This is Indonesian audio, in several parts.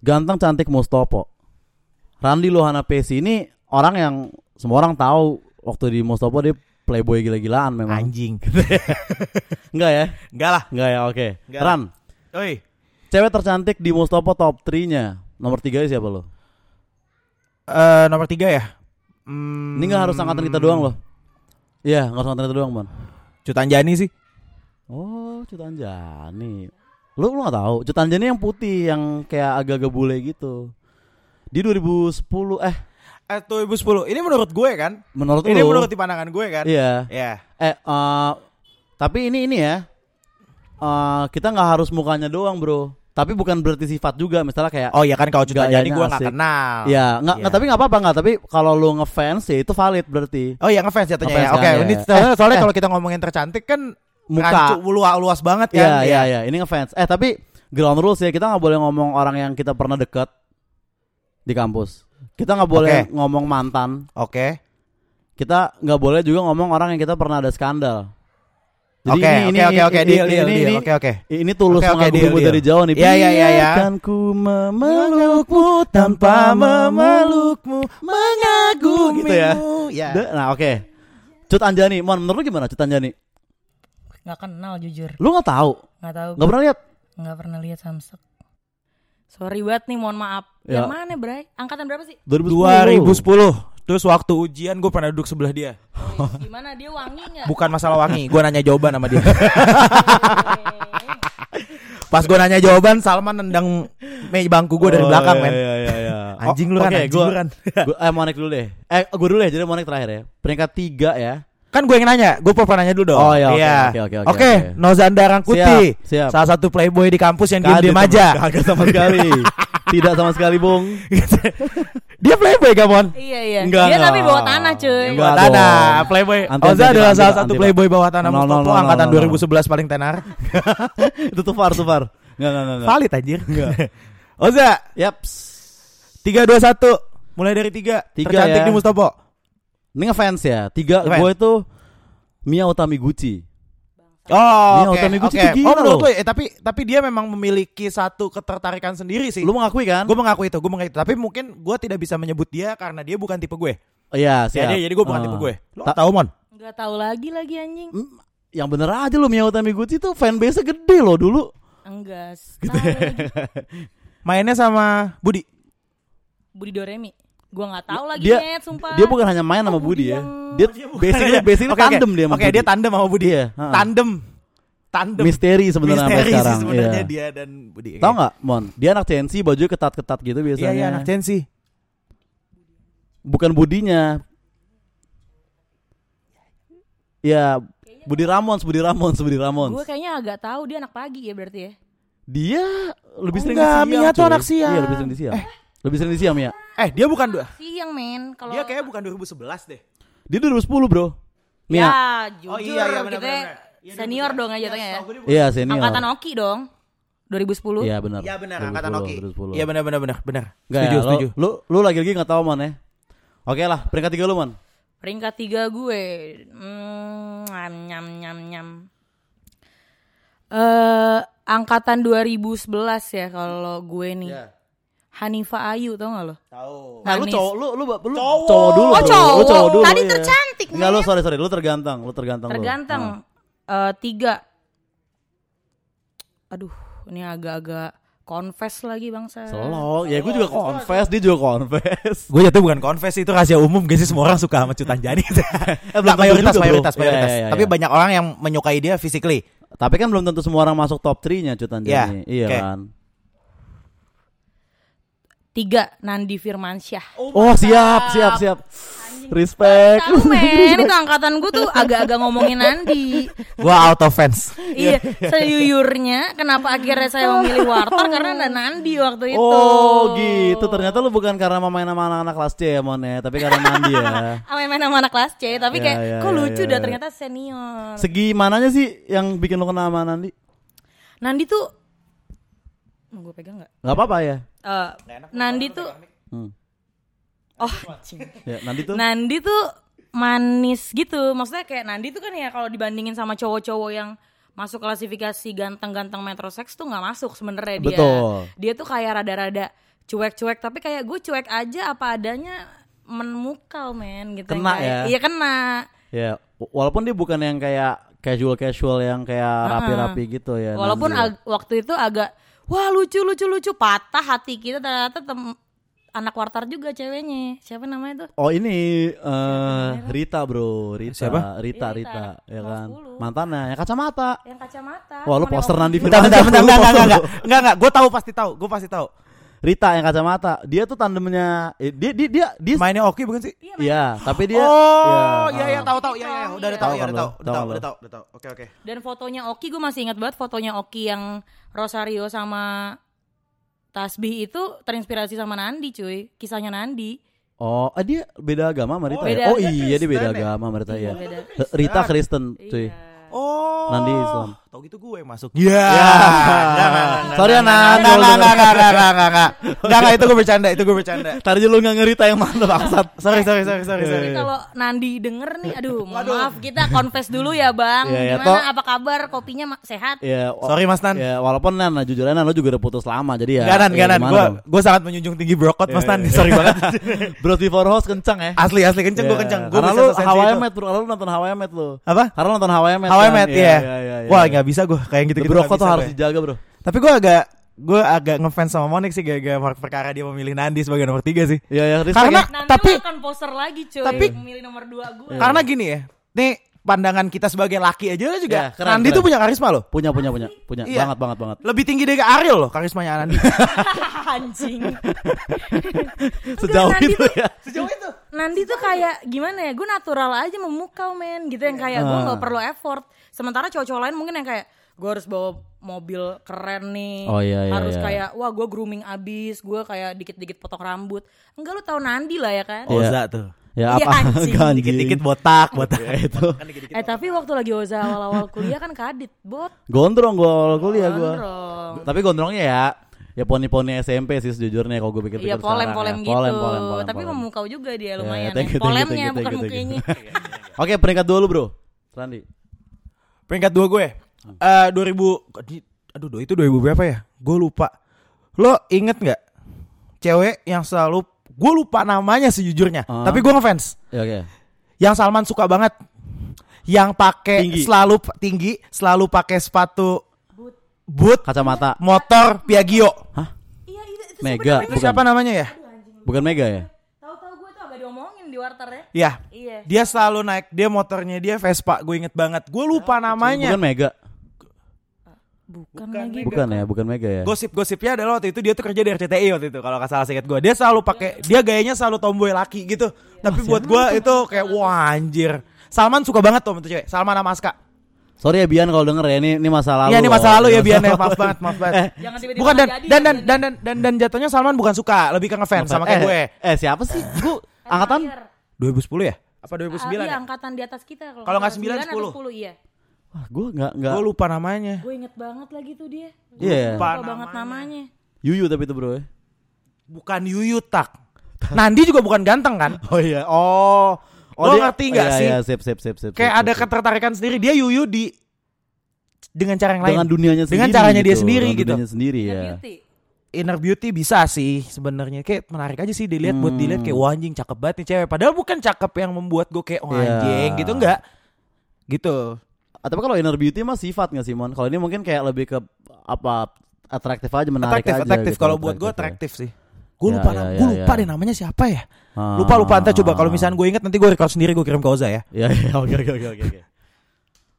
Ganteng cantik Mustopo. Randi Lohana Pesi ini orang yang semua orang tahu waktu di Mustopo dia playboy gila-gilaan memang. Anjing. Enggak ya? Enggak lah. Enggak ya, oke. Enggak. Ran, Oi. cewek tercantik di Mustopo top 3-nya. Nomor 3 siapa lo? Eh nomor tiga ya. Hmm, Ini nggak harus angkatan kita doang loh. Iya, nggak harus angkatan kita doang, Mon. Cutanjani sih. Oh, Cutanjani. Lu lu gak tahu? Cutanjani yang putih yang kayak agak-agak bule gitu. Di 2010 eh Eh 2010. Ini menurut gue kan. menurut Ini lu menurut di pandangan gue kan. Iya. Ya. Eh eh, tapi ini ini ya. eh kita nggak harus mukanya doang, Bro. Tapi bukan berarti sifat juga. Misalnya kayak Oh ya kan kalau Cutanjani Gayanya gue nggak kenal. Ya, nggak Iya. nggak, tapi nggak apa-apa nggak. Tapi kalau lu ngefans ya itu valid berarti. Oh ya ngefans Ngefans ya. Oke, kan, ini ya. soalnya, soalnya eh. kalau kita ngomongin tercantik kan Muka. luas, luas banget kan. Iya, iya, iya. Ini ngefans. Eh, tapi ground rules ya kita nggak boleh ngomong orang yang kita pernah dekat di kampus. Kita nggak boleh Oke. ngomong mantan. Oke. Kita nggak boleh juga ngomong orang yang kita pernah ada skandal. Jadi Oke, ini- oke, oke, oke, ini- deal, ini- deal, deal. Oke, oke. Ini tulus oke, mengagumi deal, deal. dari jauh nih. Iya, iya, iya, iya. Biarkan ku memelukmu tanpa memelukmu mengagumi. Gitu ya. Ya. Nah, oke. Cut Anjani, Mon, menurut lu gimana Cut Anjani? Nggak kenal jujur. Lu nggak tahu? Nggak tahu. Nggak pernah lihat? Nggak pernah lihat Samsek. Sorry banget nih, mohon maaf. Ya. Yang mana, Bray? Angkatan berapa sih? 2010. 2010. Terus waktu ujian gue pernah duduk sebelah dia. Oh, gimana dia wangi nggak? Bukan masalah wangi, gue nanya jawaban sama dia. Pas gue nanya jawaban, Salman nendang meja bangku gue dari Oh, belakang, iya, men. Iya, iya, iya. Anjing lu kan, oke, anjing gua, lu kan. gua, eh, Monek dulu deh. Eh, gue dulu ya, jadi Monek terakhir ya. Peringkat tiga ya. Kan gue yang nanya, gue pernah nanya dulu dong. Oh, iya, oke, oke, oke, oke, Oke, oke. Nozanda Rangkuti. Siap, siap. Salah satu playboy di kampus yang diem-diem aja. Kagak sama sekali. Tidak sama sekali, Bung. Dia playboy gak, Mon? Iya, iya. Enggak, dia tapi enggak. bawah tanah, cuy. Enggak. Bawah dong. tanah, playboy. Anti, Oza anti, adalah anti, salah anti, satu anti, playboy bawah tanah No, no, no, no, angkatan no, no. 2011 paling tenar. Itu tuh far, tuh far. Enggak, enggak, enggak. enggak. Valid anjir. Oza, Yaps. 3 2 1. Mulai dari 3. Tiga Tercantik ya. di Mustopo. Ini ngefans ya. Tiga, Ngefans. gue itu Mia Utami Gucci. Oh, oke. Utami Gucci oke. tuh gila Oh, menurut loh. lu, eh, tapi tapi dia memang memiliki satu ketertarikan sendiri sih. Lu mengakui kan? Gue mengakui itu, gue mengakui itu. Tapi mungkin gue tidak bisa menyebut dia karena dia bukan tipe gue. Oh, Iya, Ya, siap. dia, jadi gue bukan Ah. tipe gue. Lo Ta- tahu mon? Nggak tahu lagi lagi anjing. Hmm, Yang bener aja lu Mia Utami Gucci tuh fanbase gede loh dulu. Enggak. Gitu ya. Mainnya sama Budi. Budi Doremi. Gua nggak tahu lagi Dia- net, sumpah. Dia bukan hanya main sama Oh, Budi Budi ya. yang- Dia basically basically oke. tandem dia sama Oke, Budi. dia tandem sama Budi. Iya, ha. Tandem. Tandem. Misteri sebenarnya sampai Misteri sekarang. sebenarnya Iya. dia dan Budi. Tahu nggak, Mon? Dia anak CNC, baju ketat-ketat gitu Iya, biasanya. iya anak Chensi. Bukan Budinya. Ya, Budi Ramons, Budi Ramons, Budi Ramons. Gue kayaknya agak tahu dia anak pagi ya berarti ya. Dia lebih Oh, sering enggak, di siang. Mia tuh anak siang. Iya, lebih sering di siang. Lebih sering di siang, Mia. Eh, dia bukan dua. Siang men. Kalau Dia kayaknya bukan 2011 deh. Dia 2010, Bro. Mia. Ya, jujur Oh, iya, iya, benar, kita. Iya, senior 2011. dong aja jatuhnya ya. bukan- Iya, senior. Angkatan Oki dong. 2010. Iya, benar. Iya benar, 2010, angkatan Oki. 2010. Iya benar benar benar benar. Enggak Setuju, ya, setuju. Lu, lu, lu lagi-lagi gak tahu, Mon ya. Oke lah, peringkat tiga lu, Mon. Peringkat tiga gue. Hmm, nyam nyam nyam nyam. Eh, angkatan 2011 ya kalau gue nih. Iya. Hanifa Ayu tau gak lo? Tahu. Nah, lu cowok, lu lu, lu Cowok. cowok dulu. Oh. Lu cowok. cowok dulu. Tadi iya. tercantik, Enggak, lu sorry sorry, lu tergantang, lu tergantang. lu. Tergantang. Ah. Eh, tiga. Aduh, ini agak-agak confess lagi bangsa. Selo, ya gue juga confess, dia juga confess. Gue jatuh bukan confess itu rahasia umum guys sih semua orang suka sama Cutanjani. Eh, Enggak tentu mayoritas juga, bro. mayoritas Iya, mayoritas. iya, iya, Tapi iya. banyak orang yang menyukai dia physically. Tapi kan belum tentu semua orang masuk top 3-nya Cutan Iya, Jani. Iya oke. kan. Tiga, Nandi Firmansyah. Oh, siap, siap, siap. Respect. Tahu men, itu angkatan gue tuh agak-agak ngomongin Nandi. Gua out of fans. iya, sejujurnya kenapa akhirnya saya memilih Wartar karena ada Nandi waktu itu. Oh, gitu. Ternyata lu bukan karena main sama anak-anak kelas C ya, Mon ya, tapi karena Nandi ya. Main sama anak kelas C, tapi Iya, kayak iya, kok iya, lucu iya, dah ternyata senior. Segi mananya sih yang bikin lu kenal sama Nandi? Nandi tuh mau gue pegang nggak? Gak apa-apa ya. Eh, Nandi tuh Hmm. oh. Ya, Nandi tuh Nandi tuh manis gitu. Maksudnya kayak Nandi tuh kan ya kalau dibandingin sama cowok-cowok yang masuk klasifikasi ganteng-ganteng metrosex tuh nggak masuk sebenarnya dia. Betul. Dia tuh kayak rada-rada cuek-cuek tapi kayak gue cuek aja apa adanya menmukau men gitu Kena Kayak- ya? iya kena Ya, walaupun dia bukan yang kayak casual casual yang kayak rapi-rapi gitu ya. walaupun ya. ag- waktu itu agak wah lucu lucu lucu. Patah hati kita. Ternyata tem- anak wartar juga ceweknya. Siapa namanya tuh? Oh ini eh Rita bro, Rita, Siapa? Rita, Rita, Rita, ya kelas kan, 10. mantannya, yang kacamata. yang kacamata. Wah lu poster Nandi juga. Bentar, bentar, bentar, enggak, enggak, enggak, enggak, enggak, gue tahu pasti tahu, gue pasti tahu. Rita yang kacamata, dia tuh tandemnya, eh, dia dia dia, dia Mainnya Oki bukan sih? Iya, Iya, tapi dia oh, ya, iya, iya, ah. tahu, tahu, iya, iya, udah, udah tahu, Tahu ya, kan udah tahu, udah Tahu tahu, kan udah tahu, udah tahu. Oke, oke. Dan fotonya Oki gue masih ingat banget fotonya Oki yang Rosario sama Tasbih itu terinspirasi sama Nandi cuy Kisahnya Nandi Oh, ah, dia beda agama sama Rita Oh, ya? beda Oh iya dia beda Kristen ya? agama sama Rita ya. beda. Rita Kristen, cuy. Iya. Oh. Nandi Islam. Tahu gitu gue yang masuk. Iya. Sorry ya, Nan. Enggak, enggak, enggak, enggak, enggak, itu gue bercanda, itu gue bercanda. Tadi lu nggak ngerita yang mana bangsat. Sorry, sorry, sorry, sorry, sorry. Tapi kalau Nandi denger nih, aduh, mohon maaf kita confess dulu ya bang. Iya, iya, Gimana? Apa kabar? Kopinya sehat? Ya, wa- Sorry Mas Nan. Ya, walaupun Nan, nah, jujur aja Nan, lu juga udah putus lama jadi ya. Enggak, Nan, ya enggak, Nan. gimana Gue gue sangat menjunjung tinggi brokot Mas Nan. Sorry banget. Bros before host kencang ya. Asli, asli kenceng gue Iya, kenceng. Gue Karena bisa lu Hawaii. Met bro, karena lu nonton Hawaii Met lu. Apa? Karena lu nonton Hawaii Met. Hawaii kan? Met, Iya, iya. iya, iya, Wah, iya. Nggak bisa gue kayak gitu gitu. Broko tuh harus dijaga bro. Tapi gue agak gue agak ngefans sama Monik sih gara-gara perkara dia memilih Nandi sebagai nomor tiga sih. Iya ya, Karena- ya. Tapi- lu akan poster lagi cuy. tapi- memilih nomor dua gue. Karena gini ya, nih pandangan kita sebagai laki aja juga Iya, keren, Nandi keren. tuh punya karisma loh. punya punya punya punya Iya. banget banget banget. Lebih tinggi dari Ariel loh karismanya Nandi. Anjing. Sejauh Nandi itu tuh- ya. Sejauh itu. Nandi tuh kayak gimana ya? Gue natural aja memukau men gitu yang kayak gue Ah. nggak perlu effort. Sementara cowok-cowok lain mungkin yang kayak gue harus bawa mobil keren nih. Oh, iya, iya, harus iya. kayak wah gue grooming abis, gue kayak dikit-dikit potong rambut. Enggak lu tahu Nandi lah ya kan? Iya. Oza tuh. Ya Iya, apa. Anjing. Dikit-dikit botak, botak. Ya, itu. Eh tapi waktu lagi Oza awal-awal kuliah kan kadit bot. Gondrong gua awal kuliah gua. Gondrong. Tapi gondrongnya ya ya poni-poni SMP sih sejujurnya kalau gue pikir-pikir Iya sekarang polem-polem ya. gitu. Polem, polem, polem, tapi polem. memukau juga dia Ya, lumayan. thank ya. you, thank you, Polemnya thank you, bukan thank you, thank you. mukanya. Oke, peringkat dua lu, Bro. Randi. Peringkat dua gue. Eh 2000 di- aduh do- itu 2000 berapa ya? Gue lupa. Lo inget nggak cewek yang selalu gue lupa namanya sejujurnya, Ah. tapi gue ngefans. Ya oke. Yang Salman suka banget. Yang pakai Tinggi. selalu tinggi, selalu pakai sepatu boot, Kacamata. motor Piaggio. Iya itu, itu Mega. Itu Bukan. siapa namanya ya? Bukan Mega ya? Tahu-tahu gue tuh agak diomongin di warter ya. Iya. Iya. Dia selalu naik, dia motornya dia Vespa, gue inget banget. Gue lupa namanya. Bukan Mega. Bukan, lagi. Bukan ya, bukan Mega ya. Gosip-gosipnya adalah waktu itu dia tuh kerja di RCTI waktu itu kalau nggak salah singkat gue. Dia selalu pakai dia gayanya selalu tomboy laki gitu. Tapi buat gue itu kayak wah anjir. Salman suka banget tuh sama tuh cewek. Salman sama Aska. Sorry ya Bian kalau denger ya ini ini masa lalu. Iya ini masa loh. lalu ya Bian ya maaf banget maaf banget. Eh, Jangan tiba-tiba Bukan dan dan dan dan dan dan, dan jatuhnya Salman bukan suka, lebih ke ngefans sama kayak eh, gue. Eh, siapa sih? Gue angkatan Empire. 2010 ya? Apa 2009 Ah, iya, ya? angkatan di atas kita kalau Kalau nggak salah. 9, 9 atau 10. 10 iya. Wah, gue nggak nggak. Gue lupa namanya. Gue inget banget lagi tuh dia. Iya. Lupa Lupa banget namanya. Yuyu tapi itu bro ya. Bukan Yuyu tak. Nandi juga bukan ganteng kan? Oh iya. Oh. Lo dia- ngerti nggak iya, sih? Iya, sip sip sip sip. Kayak sip, ada sip, ketertarikan sendiri. Dia Yuyu di dengan cara yang lain. dengan dunianya sendiri. Dengan caranya dia gitu. sendiri Dengan gitu. Dunianya sendiri ya. Beauty. Inner beauty bisa sih sebenarnya kayak menarik aja sih dilihat buat Hmm. dilihat kayak wah anjing cakep banget nih cewek padahal bukan cakep yang membuat gue kayak Iya. anjing gitu enggak gitu Ah, Tapi kalau inner beauty mah sifat nggak sih Mon? Kalau ini mungkin kayak lebih ke apa atraktif aja menarik atraktif aja. atraktif gitu, kalau buat gue ya. atraktif sih gue Ya, lupa ya, nam- ya, gue lupa ya. deh namanya siapa ya Ah. lupa lupa entar coba kalau misalnya gue inget nanti gue record sendiri gue kirim ke Oza ya Ya oke oke oke oke.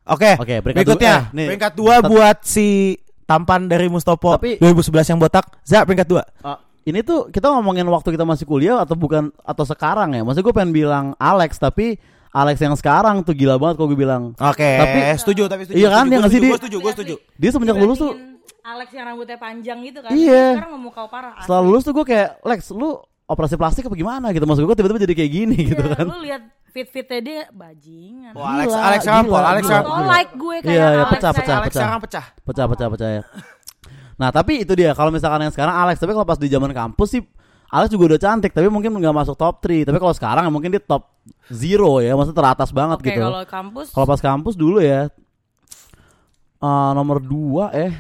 oke. oke berikutnya dua- eh, nih. peringkat dua buat si tampan dari Mustopo Tapi- 2011 yang botak Za peringkat dua Ah, ini tuh kita ngomongin waktu kita masih kuliah atau bukan atau sekarang ya? Maksud gue pengen bilang Alex tapi Alex yang sekarang tuh gila banget kalau gue bilang. oke Tapi- setuju tapi setuju Iya kan, setuju, dia gue nggak sih, setuju, gue setuju gue setuju Dia semenjak lulus tuh Alex yang rambutnya panjang gitu kan. Iya. Sekarang memukau parah. setelah lulus tuh gue kayak Lex lu operasi plastik apa gimana gitu maksud gue tiba-tiba jadi kayak gini gitu Iya, kan. Lu lihat fit-fitnya dia bajingan. Wah, Alex Gila, Alex sekarang gila, Pol, Alex sekarang Oh, like gue kayak Iya, iya, Alex pecah, pecah, Alex sekarang pecah Pecah pecah pecah ya. Nah tapi itu dia kalau misalkan yang sekarang Alex tapi kalau pas di zaman kampus sih Alex juga udah cantik tapi mungkin nggak masuk top 3 tapi kalau sekarang ya mungkin dia top zero ya maksudnya teratas banget Oke, gitu. kalau kampus Kalau pas kampus dulu ya eh, nomor 2 eh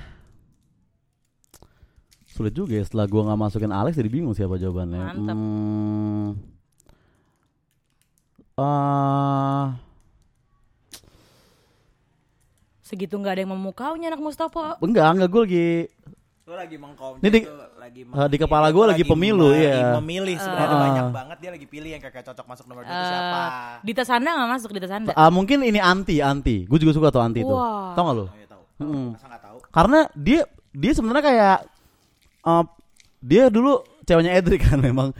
Sulit juga ya setelah gua nggak masukin Alex jadi bingung siapa jawabannya. Mantap. Hmm. Eh, Segitu nggak ada yang memukaunya anak Mustafa. enggak, enggak gue lagi Lu lagi mengkom. Ini di- lagi eh, di kepala gua lagi pemilu, lagi iya. memilih sebenarnya Ah. banyak banget dia lagi pilih yang kakak cocok masuk nomor itu siapa. Eh, Dita Sanda nggak masuk Dita Sanda. Ah, mungkin ini anti anti. Gue juga suka tuh anti tuh. Wah. Tau gak lu? Oh, iya tahu. Mm-mm. Masa nggak tahu? Karena dia dia sebenarnya kayak eh, dia dulu ceweknya Edric kan memang.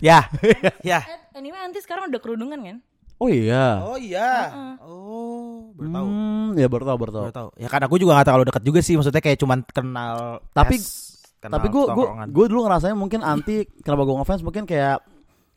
Ya. ya. Eh, anyway nanti sekarang udah kerudungan kan? Oh iya. Oh iya. Oh, baru tahu. Hmm, ya baru tahu baru tahu. Baru tahu. Ya karena gue juga gak terlalu dekat juga sih, maksudnya kayak cuman kenal. Tapi- es, kenal Tapi gue gue gue dulu ngerasain mungkin anti kenapa gue ngefans mungkin kayak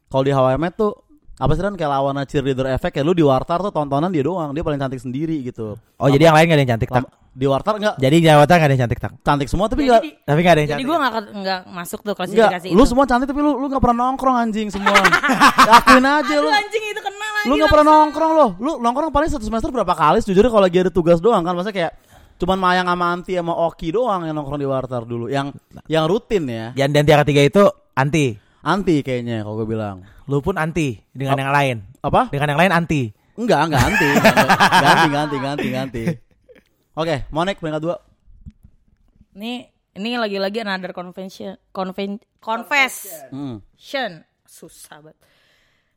kalau di Met tuh apa sih kan kayak lawan cheerleader effect kayak lu di Wartar tuh tontonan dia doang dia paling cantik sendiri gitu. Oh jadi yang lain gak ada yang cantik tak? Di Wartar enggak Jadi jawatan gak ada yang cantik tak? cantik semua tapi Ya, enggak jadi Tapi gak ada yang jadi cantik. gue nggak nggak masuk tuh enggak klasifikasi lu itu. semua cantik tapi lu lu enggak pernah nongkrong anjing semua. Yakin aja lu. Aduh, anjing itu kenal lagi. Lu gak pernah nongkrong loh Lu nongkrong paling satu semester berapa kali Sejujurnya kalau lagi ada tugas doang kan Maksudnya kayak Cuman Mayang sama Anti sama Oki doang Yang nongkrong di Wartar dulu Yang yang rutin ya Yang dan tiara tiga itu anti. Anti kayaknya kalau gue bilang Lu pun anti dengan Oh. yang lain. Apa? Dengan yang lain anti. Enggak, enggak anti Ganti, ganti, ganti, ganti Oke, Monek peringkat dua Nih ini lagi-lagi another convention conven confession Hmm. susah banget.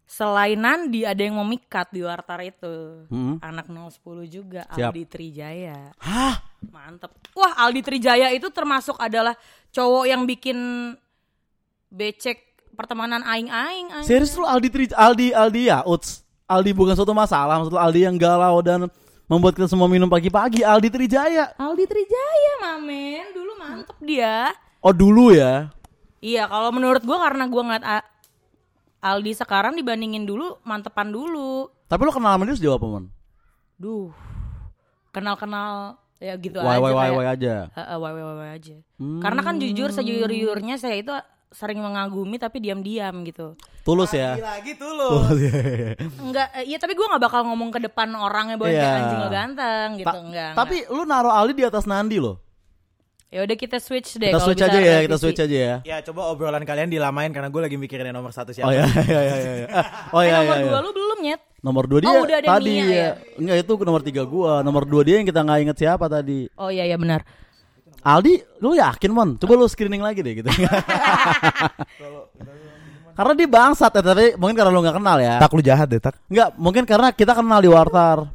Selain Nandi ada yang memikat di Wartar itu. Hmm. Anak 010 juga Siap. Aldi Trijaya. Hah? Mantep. Wah, Aldi Trijaya itu termasuk adalah cowok yang bikin becek pertemanan aing-aing. aing. Serius lu Aldi Tri Aldi Aldi ya Uts Aldi bukan suatu masalah Maksud Aldi yang galau dan Membuat kita semua minum pagi-pagi Aldi Trijaya Aldi Trijaya, mamen. Dulu mantep dia. Oh dulu ya Iya, kalau menurut gua karena gua ngeliat A- Aldi sekarang dibandingin dulu, mantepan dulu. Tapi lu kenal sama dia sejauh apa Mon? Duh. Kenal-kenal ya gitu Why aja. why why kayak- why aja Heeh, why, why, why, why aja. Hmm. Karena kan jujur sejujur-jujurnya saya itu sering mengagumi tapi diam-diam gitu. Tulus ya Lagi tuh lu. Tulus ya, ya, ya. Enggak, eh, iya tapi gua nggak bakal ngomong ke depan orangnya bahwa Iya. dia anjing lo ganteng gitu, Ta- enggak. Tapi lu naruh Aldi di atas Nandi loh. ya udah kita switch deh Kita switch aja ya, revisi. kita switch aja ya. Ya coba obrolan kalian dilamain karena gue lagi mikirin yang nomor satu siapa. Oh ya, ya, ya, ya. ya. Ah, Oh Eh, ya, nomor ya, dua ya. lu belum nyet. Nomor dua dia Oh, udah ada tadi Mia ya. ya? Enggak itu nomor tiga gua. Nomor dua dia yang kita nggak inget siapa tadi. Oh iya iya benar. Aldi, lu yakin mon? Coba lu screening lagi deh gitu. karena dia bangsat ya, tapi mungkin karena lu nggak kenal ya. Tak lu jahat deh tak. Enggak, mungkin karena kita kenal di Wartar.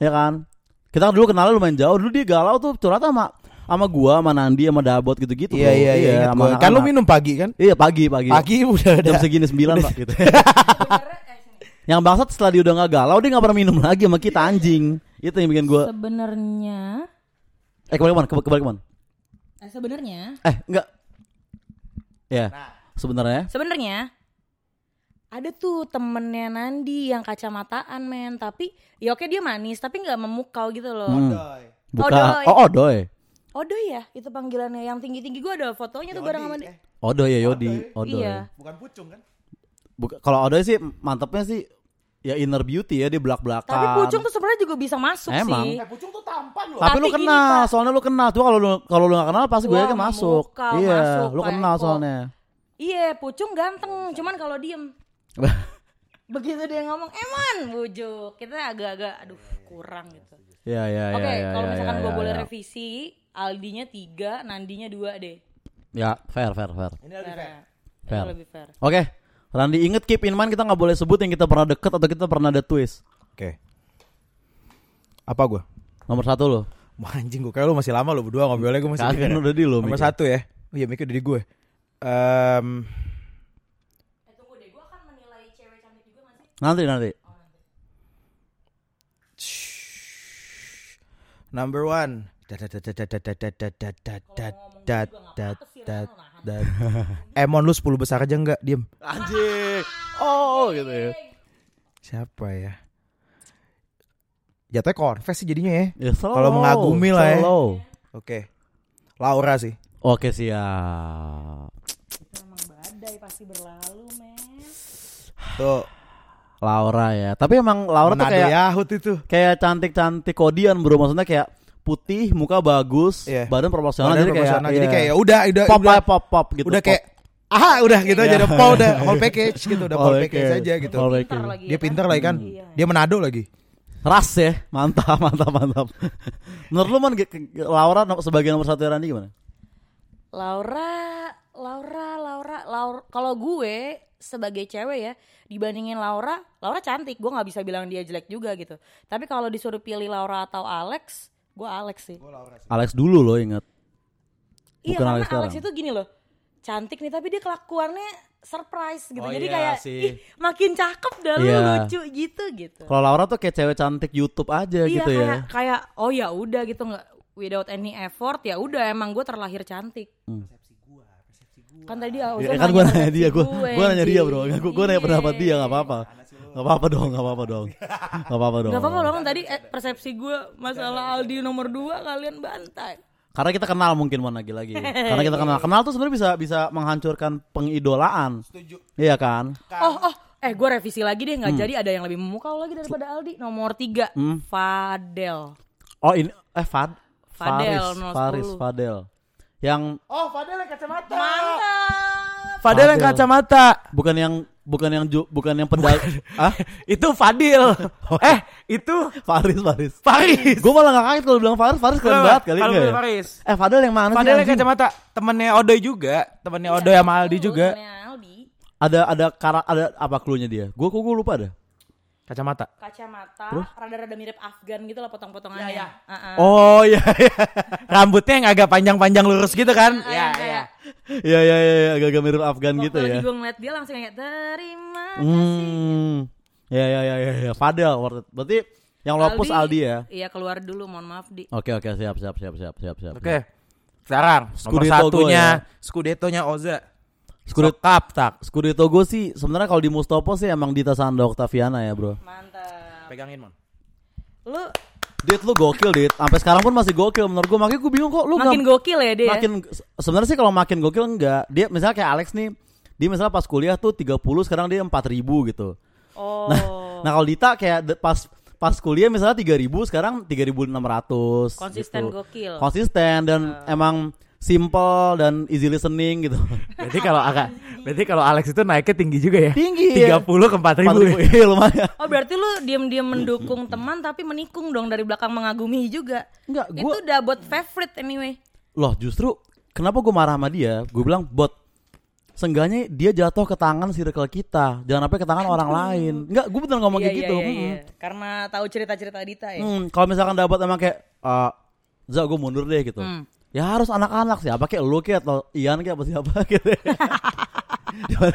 Ya kan? Kita dulu kenalnya lumayan jauh. Dulu dia galau tuh curhat sama sama gua, sama Nandi, sama Dabot gitu-gitu. Iya iya iya. sama gua. Kan lu minum pagi kan? Iya pagi pagi. Pagi udah ada. jam segini sembilan pak gitu. yang bangsat setelah dia udah nggak galau dia nggak pernah minum lagi sama kita anjing. Itu yang bikin gua. Sebenarnya Eh kebalik ke mana? Kebalik, kebalik ke mana? Eh, sebenarnya Eh enggak. Ya. Nah. Sebenarnya. sebenarnya ada tuh temennya Nandi yang kacamataan men tapi ya oke dia manis tapi nggak memukau gitu loh. Hmm. Buka. Odoy. Oh Odoy. Odoy ya itu panggilannya yang tinggi tinggi gue ada fotonya tuh bareng sama dia. Odoy ya Yodi. Odoy. Iya. Bukan pucung kan? Buka- Kalau Odoy sih mantepnya sih ya inner beauty ya dia belak belakan. Tapi pucung tuh sebenarnya juga bisa masuk Emang. sih. Eh pucung tuh tampan loh. Tapi, lu Tapi gini, kenal, Pak. soalnya lu kenal. Tuh kalau lu kalau lu gak kenal pasti gue yakin masuk. Iya, masuk, lu kenal kok. soalnya. Iya, pucung ganteng, cuman kalau diem begitu dia ngomong eman bujuk kita agak-agak aduh kurang gitu. Iya, iya, iya. Oke, iya, kalau iya, misalkan iya, gue boleh iya. revisi, Aldinya tiga, Nandinya dua deh. Ya, fair, fair, fair. Ini lebih fair. Fair. Fair. Lebih fair. Oke, Randi inget keep in mind kita nggak boleh sebut yang kita pernah deket atau kita pernah ada twist. Oke. Apa gua? Nomor satu lo. Wah, anjing gua kayak lu masih lama lu berdua ngobrolnya gua masih Kagak mikir. udah di lo. Nomor satu ya. Oh iya mikir dari gue. Em, Eh tunggu deh, gue akan menilai cewek cantik juga gak sih? Nanti nanti. number one. Emon lu 10 besar aja enggak diem. Anjir Oh gitu ya. Siapa ya? Jatuhnya confess sih jadinya ya, ya Kalau mengagumi lah ya. Oke. Laura sih. Oke siap. Ya badai pasti berlalu men. Tuh. Laura ya. Tapi emang Laura Menado tuh kayak Yahut itu. Kayak cantik-cantik kodian bro. Maksudnya kayak putih, muka bagus, Iya. badan proporsional Badan jadi kayak jadi iya. kayak ya udah udah pop udah, pop pop gitu. udah pop. kayak ah udah gitu aja Iya. udah pol udah whole package gitu udah Whole package aja gitu. Pintar lagi Dia ya pintar lagi kan. Iya. Dia Manado lagi. ras ya, mantap mantap mantap. Menurut lu man Laura sebagai nomor satu Randy gimana? Laura, Laura, Laura, Laura. Kalau gue sebagai cewek ya dibandingin Laura, Laura cantik. Gue nggak bisa bilang dia jelek juga gitu. Tapi kalau disuruh pilih Laura atau Alex, gue Alex sih. Alex dulu loh ingat. Iya Bukan karena Alex Alex, sekarang. itu gini loh, cantik nih tapi dia kelakuannya surprise gitu. Oh Jadi iya kayak sih. ih makin cakep dah lu Iya. lucu gitu gitu. Kalau Laura tuh kayak cewek cantik YouTube aja iya gitu kayak ya. kayak oh ya udah gitu nggak without any effort ya udah emang gue terlahir cantik. Hmm. Kan tadi Auza Ya, kan gue nanya persepsi dia, gue gue, nanya dia bro, gue gue nanya Iya. pendapat dia nggak apa-apa, nggak apa-apa dong, nggak apa-apa dong, nggak apa-apa dong. Gak apa-apa loh kan tadi eh, persepsi gue masalah Aldi nomor 2 kalian bantai. Karena kita kenal mungkin mau lagi lagi. Karena kita kenal, kenal tuh sebenarnya bisa bisa menghancurkan pengidolaan. Setuju. Iya kan? Oh oh eh gue revisi lagi deh nggak jadi ada yang lebih memukau lagi daripada Aldi nomor 3 Hmm. Fadel. Oh ini eh Fad Fadel, Faris, 010. Faris Fadel. Yang Oh, Fadel yang kacamata. Mantap. Fadel yang Fadel. kacamata. bukan yang bukan yang ju, bukan yang pedal. ah? Itu Fadil. eh, itu Faris Faris. Faris. Gue malah gak kaget kalau bilang Faris, Faris keren banget kali enggak ya? Faris. Eh Fadel yang mana Fadel sih? yang kacamata. Temennya Odoy juga. Temennya Odoy sama Aldi juga. Ada ada kara, ada apa cluenya dia? Gue kok gue lupa dah. Kacamata. Kacamata, Terus? rada-rada mirip Afgan gitu lah potong-potongannya. Ya, ya. Uh-uh. Oh iya iya. Rambutnya yang agak panjang-panjang lurus gitu kan? Iya, iya. kayak, Iya iya iya iya, agak-agak mirip Afgan Waktu gitu ya. gue ngeliat dia langsung kayak terima kasih. Hmm. Ya ya ya ya ya. Fadel worth it. Berarti yang lopus Aldi ya. Iya keluar dulu, mohon maaf di. Oke oke siap siap siap siap siap siap. Oke. Sekarang nomor Scudetto satunya ya. Scudetto-nya Oza. Scudetto- Sokap tak. Scudetto gue sih sebenarnya kalau di Mustopo sih emang Dita Sanda Octaviana ya bro. Mantap. Pegangin, Mon. Lu Dit lu gokil Dit. Sampai sekarang pun masih gokil menurut gue. Makanya gue bingung kok lu makin nggak- gokil ya dia. makin sebenarnya sih kalau makin gokil enggak. Dia misalnya kayak Alex nih, dia misalnya pas kuliah tuh 30 sekarang dia 4000 gitu. Oh. Nah kalau Dita kayak de- pas pas kuliah misalnya 3000 sekarang 3600 Konsisten gitu. gokil. Konsisten dan emang simple dan easy listening gitu. Berarti kalau agak berarti kalau Alex itu naiknya tinggi juga ya? Tinggi ya. 30 ke 4000. 4000 iya lumayan. Oh berarti lu diam-diam mendukung teman tapi menikung dong dari belakang mengagumi juga. Enggak, Itu gua udah buat favorite anyway. loh justru kenapa gue marah sama dia? Gue bilang bot Seenggaknya dia jatuh ke tangan circle kita, jangan sampai ke tangan orang lain. Enggak, gue bener ngomong Iya, kayak iya, gitu. iya, iya. Karena tahu cerita-cerita Dita ya. Hmm, kalau misalkan dapat emang kayak eh Za gue mundur deh gitu. Hmm. Ya harus anak-anak siapa kayak lu kayak atau Ian kayak apa siapa gitu. jangan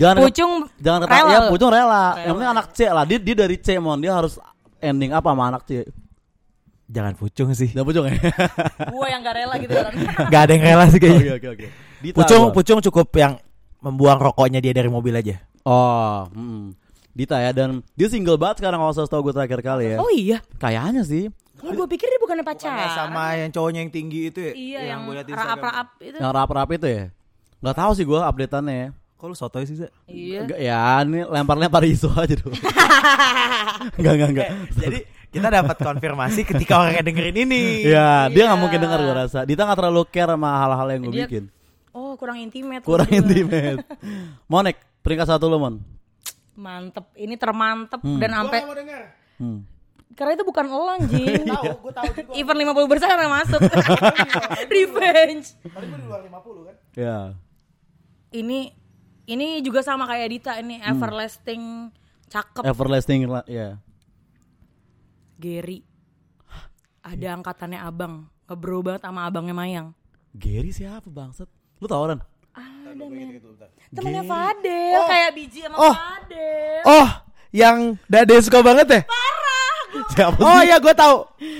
jangan Pucung jangan kata rela ya. Pucung rela. Rela. Yang penting anak C lah. Dia, dia dari C mon, dia harus ending apa sama anak C. Jangan pucung sih. Jangan Pucung ya. Gua yang gak rela gitu kan. Gak ada yang rela sih kayaknya. Oke oke oke. Pucung gua. pucung cukup yang membuang rokoknya dia dari mobil aja. Oh, hmm. Dita ya dan dia single banget sekarang kalau saya tahu gue terakhir kali ya. oh iya. Kayaknya sih. Oh, gue pikir dia bukannya pacaran. sama yang cowoknya yang tinggi itu ya? Iya yang, di Instagram. raap-raap itu. Yang rap-rap itu ya. Nggak tahu sih gue updateannya ya. Kok lu sotoy sih, Za? Iya. Enggak ya, ini lempar-lempar isu aja dulu. Enggak enggak enggak. Jadi kita dapat konfirmasi ketika orang yang dengerin ini. Ya, dia nggak Iya. mungkin dengar gue rasa. Dita nggak terlalu care sama hal-hal yang gue Dia- bikin. Oh kurang intimate. Kurang berdua. intimate. Monek, peringkat satu lo Mon. Mantep. Ini termantep Hmm. dan sampai mau denger. Hmm. Karena itu bukan lo anjing. Tahu, gue tahu juga. Event 50 besar yang masuk. Revenge. Tadi gue di luar 50 kan. Ya. Ini ini juga sama kayak Dita ini Hmm. everlasting cakep Everlasting la- ya. Gary. Ada angkatannya abang. Ngebro banget sama abangnya Mayang. Gary siapa bangsat? Lu tau kan? Ada men. Temennya Fadel kayak biji sama Oh. Fadel. Oh, yang Dade suka banget ya? Siapa Oh sih? iya, gue tahu.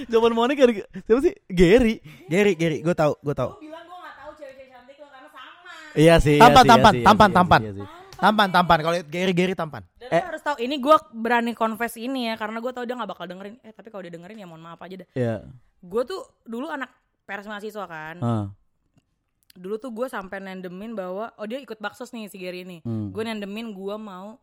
Zaman Monek Gary- siapa sih? Gary. Gary, Gary, gue tahu, gue tahu. bilang gue gak tahu cewek-cewek cantik lo karena sama. Iya sih. Tampan, iya sih, tampan, iya tampan, iya sih, tampan. iya sih. Tampan, tampan. Kalau Gary, Gary tampan. Dan Eh. harus tahu ini gue berani confess ini ya karena gue tahu dia gak bakal dengerin. Eh tapi kalau dia dengerin ya mohon maaf aja dah. Iya. Gue tuh dulu anak pers mahasiswa kan. Ah. Dulu tuh gue sampai nandemin bahwa oh dia ikut baksos nih si Gary ini. Hmm. Gue nandemin gue mau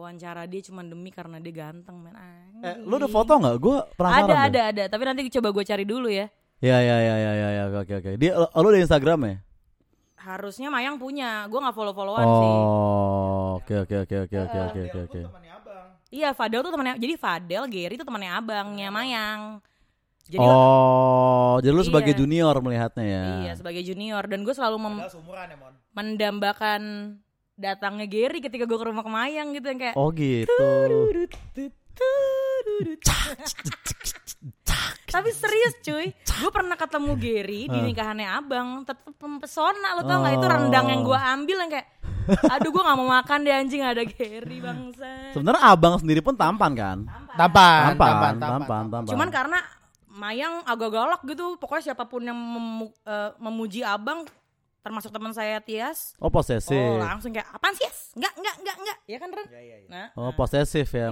wawancara dia cuma demi karena dia ganteng men. Eh, lu ada foto nggak? Gue penasaran. Ada deh. ada ada, tapi nanti coba gue cari dulu ya. Ya ya ya ya ya ya oke oke. Dia lu lu ada Instagram ya? Harusnya Mayang punya, gue nggak follow followan sih. Oh, oke oke oke oke oke oke oke oke. Iya Fadel tuh temannya, jadi Fadel Gary tuh temannya abangnya Mayang. Jadi Oh, jadi lu sebagai Iya. junior melihatnya ya. iya sebagai junior dan gue selalu mem- ya mon. mendambakan datangnya Gary ketika gue ke rumah ke Mayang gitu yang kayak Oh gitu. Tapi serius cuy, gue pernah ketemu Gary di nikahannya abang, tetep mempesona lo tau gak itu rendang yang gue ambil yang kayak, aduh gue gak mau makan deh anjing ada Gary bangsa. Sebenarnya abang sendiri pun tampan kan? Tampan, Tampan, tampan, tampan. Cuman karena Mayang agak galak gitu, pokoknya siapa pun yang memu- eh, memuji abang, termasuk teman saya Tias, Oh posesif. oh langsung kayak apaan sih? Yes? Enggak, enggak, enggak, enggak, ya kan Ren? Nah, Oh posesif ya.